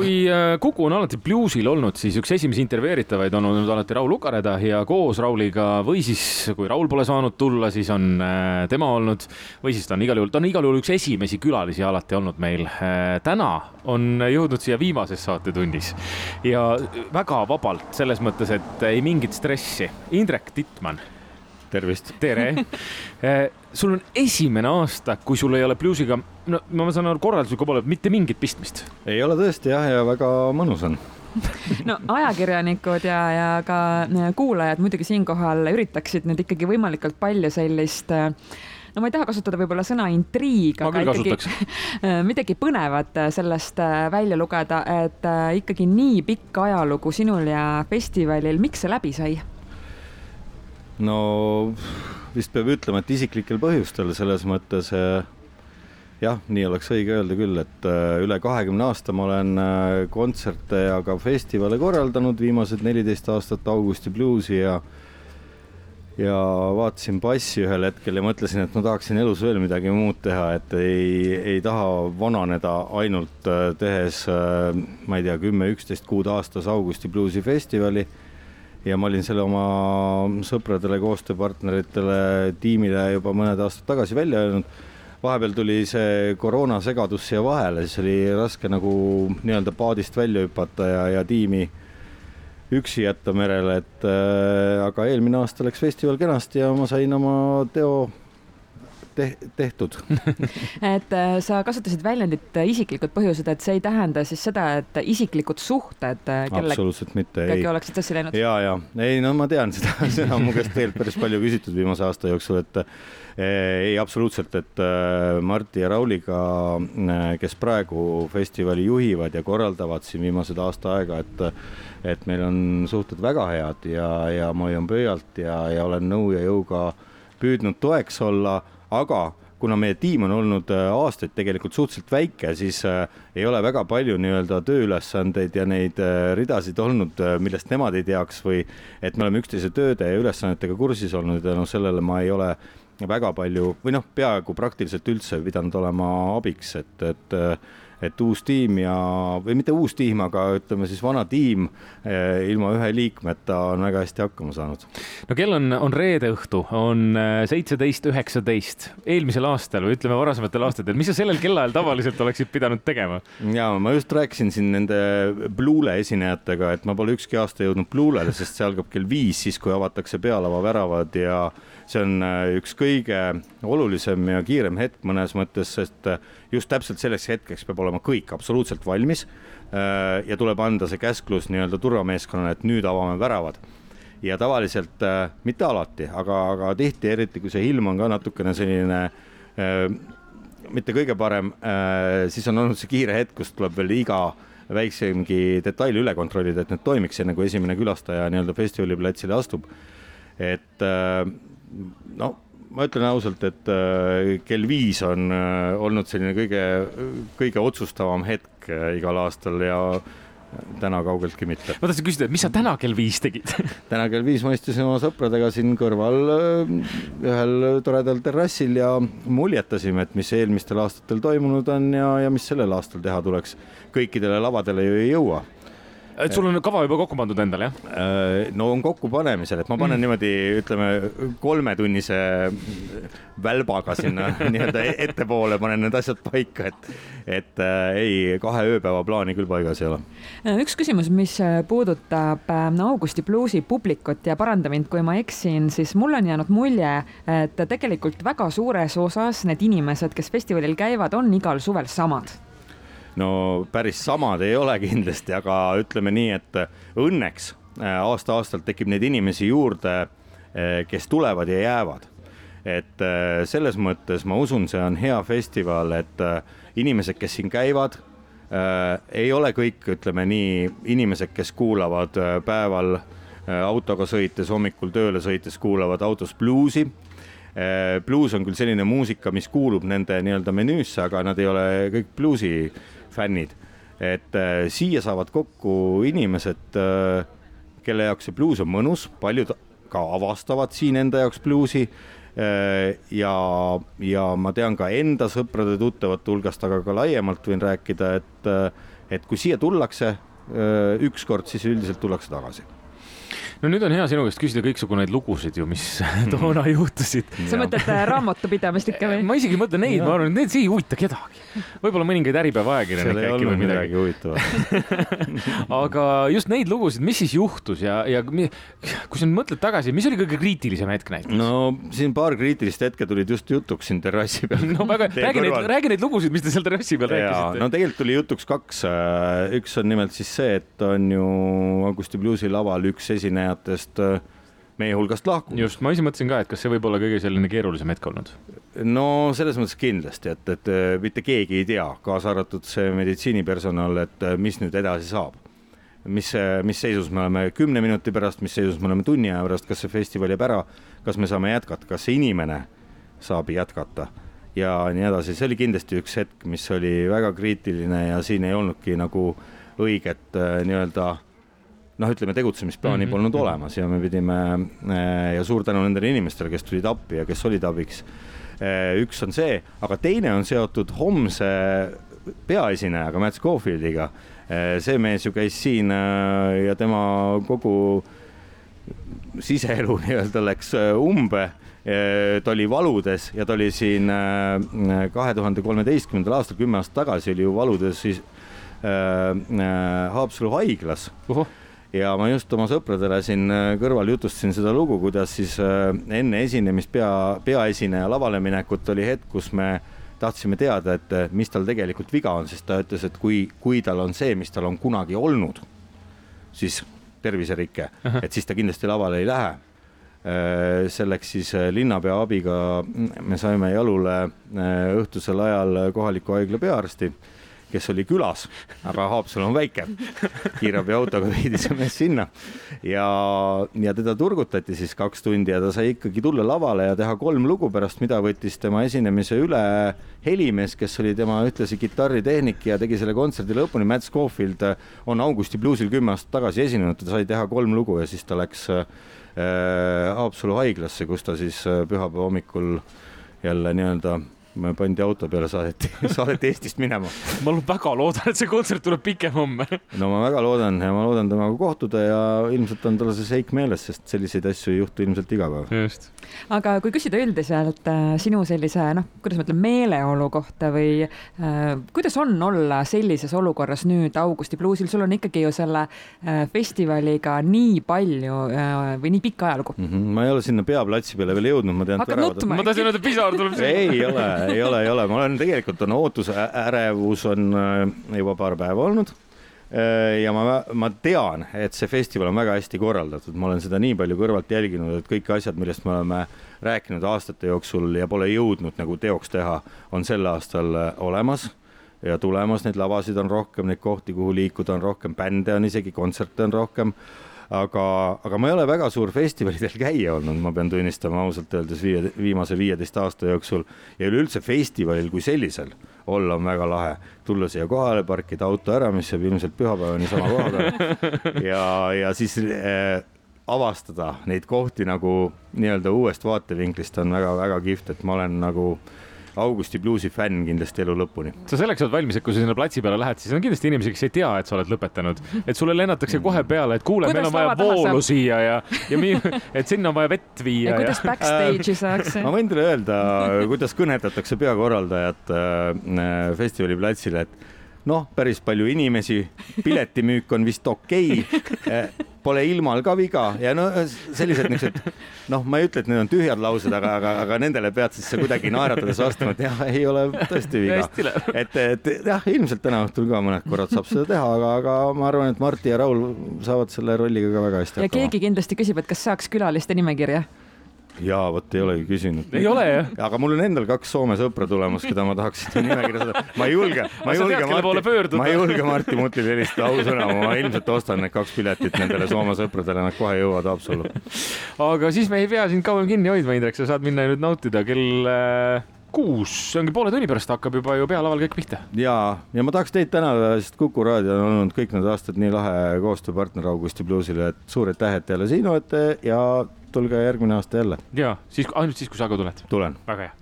kui äh, Kuku on alati bluusil olnud, siis üks esimesi intervjueeritavaid on olnud alati Raul Ukareda ja koos Rauliga või siis, kui Raul pole saanud tulla, siis on äh, tema olnud või siis ta on igal juhul, ta on igal juhul üks esimesi külalisi alati olnud meil. täna on jõudnud siia viimases saatetunnis ja väga vabalt selles mõttes, et ei mingit stressi. Indrek Tittmann tervist. tere sul on esimene aasta, kui sul ei ole bluusiga, no ma saan aru, korraldusliku poole pealt mitte mingit pistmist. ei ole tõesti jah, ja väga mõnus on no ajakirjanikud ja, ja ka äh, kuulajad muidugi siinkohal üritaksid nüüd ikkagi võimalikult palju sellist äh, no ma ei taha kasutada võib-olla sõna intriig, aga ikkagi midagi põnevat sellest äh, välja lugeda, et ikkagi nii pikk ajalugu sinul ja festivalil, miks see läbi sai? No vist peab ütlema, et isiklikel põhjustel selles mõttes äh, jah, nii oleks õige öelda küll, et äh, üle kahekümne aasta ma olen äh, kontserte ja ka festivale korraldanud, viimased neliteist aastat Augusti bluusi ja ja vaatasin passi ühel hetkel ja mõtlesin, et ma tahaksin elus veel midagi muud teha, et ei, ei taha vananeda ainult tehes, ma ei tea, kümme, üksteist kuud aastas Augusti bluusi festivali ja ma olin selle oma sõpradele, koostööpartneritele, tiimile juba mõned aastad tagasi välja öelnud. vahepeal tuli see koroonasegadus siia vahele, siis oli raske nagu nii-öelda paadist välja hüpata ja, ja tiimi üksi jätta merele, et äh, aga eelmine aasta läks festival kenasti ja ma sain oma teo te tehtud et äh, sa kasutasid väljendit äh, isiklikud põhjused, et see ei tähenda siis seda, et isiklikud suhted äh, kelle... absoluutselt mitte, ei. oleksid sassi läinud? ja, ja ei, no ma tean seda, seda on mu käest tegelikult päris palju küsitud viimase aasta jooksul, et ei, absoluutselt, et Marti ja Rauliga, kes praegu festivali juhivad ja korraldavad siin viimased aasta aega, et et meil on suhted väga head ja, ja ma hoian pöialt ja, ja olen nõu ja jõuga püüdnud toeks olla aga kuna meie tiim on olnud äh, aastaid tegelikult suhteliselt väike, siis äh, ei ole väga palju nii-öelda tööülesandeid ja neid äh, ridasid olnud, millest nemad ei teaks või et me oleme üksteise tööde ja ülesannetega kursis olnud ja noh, sellele ma ei ole väga palju või noh, peaaegu praktiliselt üldse pidanud olema abiks, et, et et uus tiim ja, või mitte uus tiim, aga ütleme siis vana tiim eh, ilma ühe liikmeta on väga hästi hakkama saanud. no kell on, on reede õhtu, on eh, seitseteist üheksateist. eelmisel aastal või ütleme varasematel aastatel, mis sa sellel kellaajal tavaliselt oleksid pidanud tegema? ja ma just rääkisin siin nende Bluele esinejatega, et ma pole ükski aasta jõudnud Bluelele, sest see algab kell viis, siis kui avatakse pealava väravad ja see on äh, üks kõige olulisem ja kiirem hetk mõnes mõttes, sest just täpselt selleks hetkeks peab olema kõik absoluutselt valmis. Äh, ja tuleb anda see käsklus nii-öelda turvameeskonnale, et nüüd avame väravad ja tavaliselt äh,, mitte alati, aga, aga tihti, eriti kui see ilm on ka natukene selline äh, mitte kõige parem siis on olnud see kiire hetk, kus tuleb veel iga väiksemgi detail üle kontrollida, et need toimiks, enne kui esimene külastaja nii-öelda festivaliplatsile astub. et no ma ütlen ausalt, et äh, kell viis on äh, olnud selline kõige, kõige otsustavam hetk äh, igal aastal ja täna kaugeltki mitte. ma tahtsin küsida, et mis sa täna kell viis tegid täna kell viis ma istusin oma sõpradega siin kõrval ühel toredal terrassil ja muljetasime, et mis eelmistel aastatel toimunud on ja, ja mis sellel aastal teha tuleks. kõikidele lavadele ju ei jõua et sul on kava juba kokku pandud endal, jah? Äh, no on kokkupanemisel, et ma panen mm. niimoodi, ütleme kolmetunnise välbaga sinna nii-öelda ettepoole, panen need asjad paika, et, et äh, ei, kahe ööpäeva plaani küll paigas ei ole. Äh, üks küsimus, mis puudutab Augusti bluusi publikut ja paranda mind, kui ma eksin, siis mul on jäänud mulje, et tegelikult väga suures osas need inimesed, kes festivalil käivad, on igal suvel samad no päris samad ei ole kindlasti, aga ütleme nii, et õnneks äh, aasta-aastalt tekib neid inimesi juurde, äh, kes tulevad ja jäävad. et äh, selles mõttes ma usun, see on hea festival, et inimesed, kes siin käivad, ei ole kõik, ütleme nii, inimesed, kes kuulavad päeval autoga sõites, hommikul tööle sõites kuulavad autos bluusi bluus on küll selline muusika, mis kuulub nende nii-öelda menüüsse, aga nad ei ole kõik bluusi fännid, et äh, siia saavad kokku inimesed äh,, kelle jaoks see bluus on mõnus, paljud ka avastavad siin enda jaoks bluusi. Äh,. ja, ja ma tean ka enda sõprade-tuttavate hulgast, aga ka laiemalt võin rääkida, et et kui siia tullakse ükskord, siis üldiselt tullakse tagasi no nüüd on hea sinu käest küsida kõiksugu neid lugusid ju, mis toona juhtusid. sa mõtled äh, raamatupidamist ikka või? ma isegi ei mõtle neid, ma arvan, et need ei huvita kedagi. võib-olla mõningaid Äripäeva ajakirjanikke äkki või midagi. huvitavat aga just neid lugusid, mis siis juhtus ja, ja kui sa nüüd mõtled tagasi, mis oli kõige kriitilisem hetk näiteks? no siin paar kriitilist hetke tulid just jutuks siin terrassi peal. no väga, räägi neid, räägi neid lugusid, mis te seal terrassi peal rääkisite. no tegelikult tuli jutuks kaks. üks on nimelt siis see, et on ju Augusti bluusi laval üks esineja esinejatest äh, meie hulgast lahkub. just, ma ise mõtlesin ka, et kas see võib olla kõige selline keerulisem hetk olnud. no selles mõttes kindlasti, et, et äh, mitte keegi ei tea, kaasa arvatud see meditsiinipersonal, et äh, mis nüüd edasi saab. mis, mis seisus me oleme kümne minuti pärast, mis seisus me oleme tunni aja pärast, kas see festival jääb ära, kas me saame jätkata, kas see inimene saab jätkata ja nii edasi, see oli kindlasti üks hetk, mis oli väga kriitiline ja siin ei olnudki nagu õiget nii-öelda noh, ütleme tegutsemisplaani mm -hmm. polnud olemas ja me pidime eh, ja suur tänu nendele inimestele, kes tulid appi ja kes olid abiks. Eh, üks on see, aga teine on seotud homse peaesinejaga, Matt Schofieldiga. Eh, see mees ju käis siin ja tema kogu siseelu nii-öelda läks umbe ta oli valudes ja ta oli siin kahe tuhande kolmeteistkümnendal aastal, kümme aastat tagasi oli ju valudes siis äh, Haapsalu haiglas uh. -huh ja ma just oma sõpradele siin äh, kõrval jutustasin seda lugu, kuidas siis äh, enne esinemist pea, peaesineja lavale minekut oli hetk, kus me tahtsime teada, et äh, mis tal tegelikult viga on, sest ta ütles, et kui, kui tal on see, mis tal on kunagi olnud, siis terviserike, et siis ta kindlasti lavale ei lähe. selleks siis linnapea abiga me saime jalule õhtusel ajal kohaliku haigla peaarsti kes oli külas, aga Haapsalu on väike. kiirabiautoga viidi see mees sinna ja, ja teda turgutati siis kaks tundi ja ta sai ikkagi tulla lavale ja teha kolm lugu, pärast mida võttis tema esinemise üle helimees, kes oli tema ühtlasi kitarritehnik ja tegi selle kontserdi lõpuni. Matt Scofield on Augusti bluusil kümme aastat tagasi esinenud, ta sai teha kolm lugu ja siis ta läks äh, Haapsalu haiglasse, kus ta siis äh, pühapäeva hommikul jälle nii-öelda pandi auto peale, saadeti, saadeti Eestist minema. ma väga loodan, et see kontsert tuleb pikem homme. no ma väga loodan ja ma loodan temaga kohtuda ja ilmselt on tal see seik meeles, sest selliseid asju ei juhtu ilmselt iga päev. just. aga kui küsida üldiselt äh, sinu sellise noh, kuidas ma ütlen, meeleolu kohta või äh, kuidas on olla sellises olukorras nüüd Augusti bluusil, sul on ikkagi ju selle äh, festivaliga nii palju äh, või nii pikk ajalugu mm. -hmm. ma ei ole sinna peaplatsi peale veel jõudnud, ma tean. hakkad nutma? ma tahtsin öelda, pisar tuleb. ei ole ei ole, ei ole, ma olen tegelikult on ootus, ärevus on äh, juba paar päeva olnud. Äh, ja ma, ma tean, et see festival on väga hästi korraldatud, ma olen seda nii palju kõrvalt jälginud, et kõik asjad, millest me oleme rääkinud aastate jooksul ja pole jõudnud nagu teoks teha, on sel aastal äh, olemas ja tulemas, neid lavasid on rohkem, neid kohti, kuhu liikuda on rohkem, bände on isegi, kontserte on rohkem aga, aga ma ei ole väga suur festivalidel käija olnud, ma pean tunnistama ausalt öeldes viie, viimase viieteist aasta jooksul. Ja üleüldse festivalil kui sellisel olla on väga lahe, tulla siia kohale, parkida auto ära, mis jääb ilmselt pühapäevani sama koha peale ja, ja siis äh, avastada neid kohti nagu nii-öelda uuest vaatevinklist on väga-väga kihvt, et ma olen nagu äh, Augusti bluusi fänn kindlasti elu lõpuni. sa selleks oled valmis, et kui sa sinna platsi peale lähed, siis on kindlasti inimesi, kes ei tea, et sa oled lõpetanud, et sulle lennatakse mm. kohe peale, et kuule, meil on vaja voolu siia ja, ja mi, et sinna on vaja vett viia. ja kuidas backstage'i saaks ma võin teile öelda, kuidas kõnetatakse peakorraldajat äh, festivali platsile, et noh, päris palju inimesi, piletimüük on vist okei okay., pole ilmal ka viga ja no sellised niisugused, noh, ma ei ütle, et need on tühjad laused, aga, aga, aga nendele pead siis sa kuidagi naeratades vastama, et jah, ei ole tõesti viga. et, et jah, ilmselt täna õhtul ka mõned korrad saab seda teha, aga, aga ma arvan, et Martti ja Raul saavad selle rolliga ka väga hästi hakkama. ja keegi kindlasti küsib, et kas saaks külaliste nimekirja jaa, vot ei olegi küsinud. ei ole jah? aga mul on endal kaks Soome sõpra tulemas, keda ma tahaksin nimekirja saada. ma ei julge, ma ei julge Marti, ma ei julge Martti Mutile helistada, ausõna, ma ilmselt ostan need kaks piletit nendele Soome sõpradele, nad kohe jõuavad Haapsallu. aga siis me ei pea sind kauem kinni hoidma, Indrek, sa saad minna nüüd nautida kell äh, kuus, see ongi poole tunni pärast hakkab juba ju pealaval kõik pihta. ja, ja ma tahaks teid tänada, sest Kuku raadio on olnud kõik need aastad nii lahe koostööpartner Augusti Bluesile, et suur aitäh, et jälle siin olete ja tulge järgmine aasta jälle. ja siis ainult siis, kui sa ka tuled. tulen. väga hea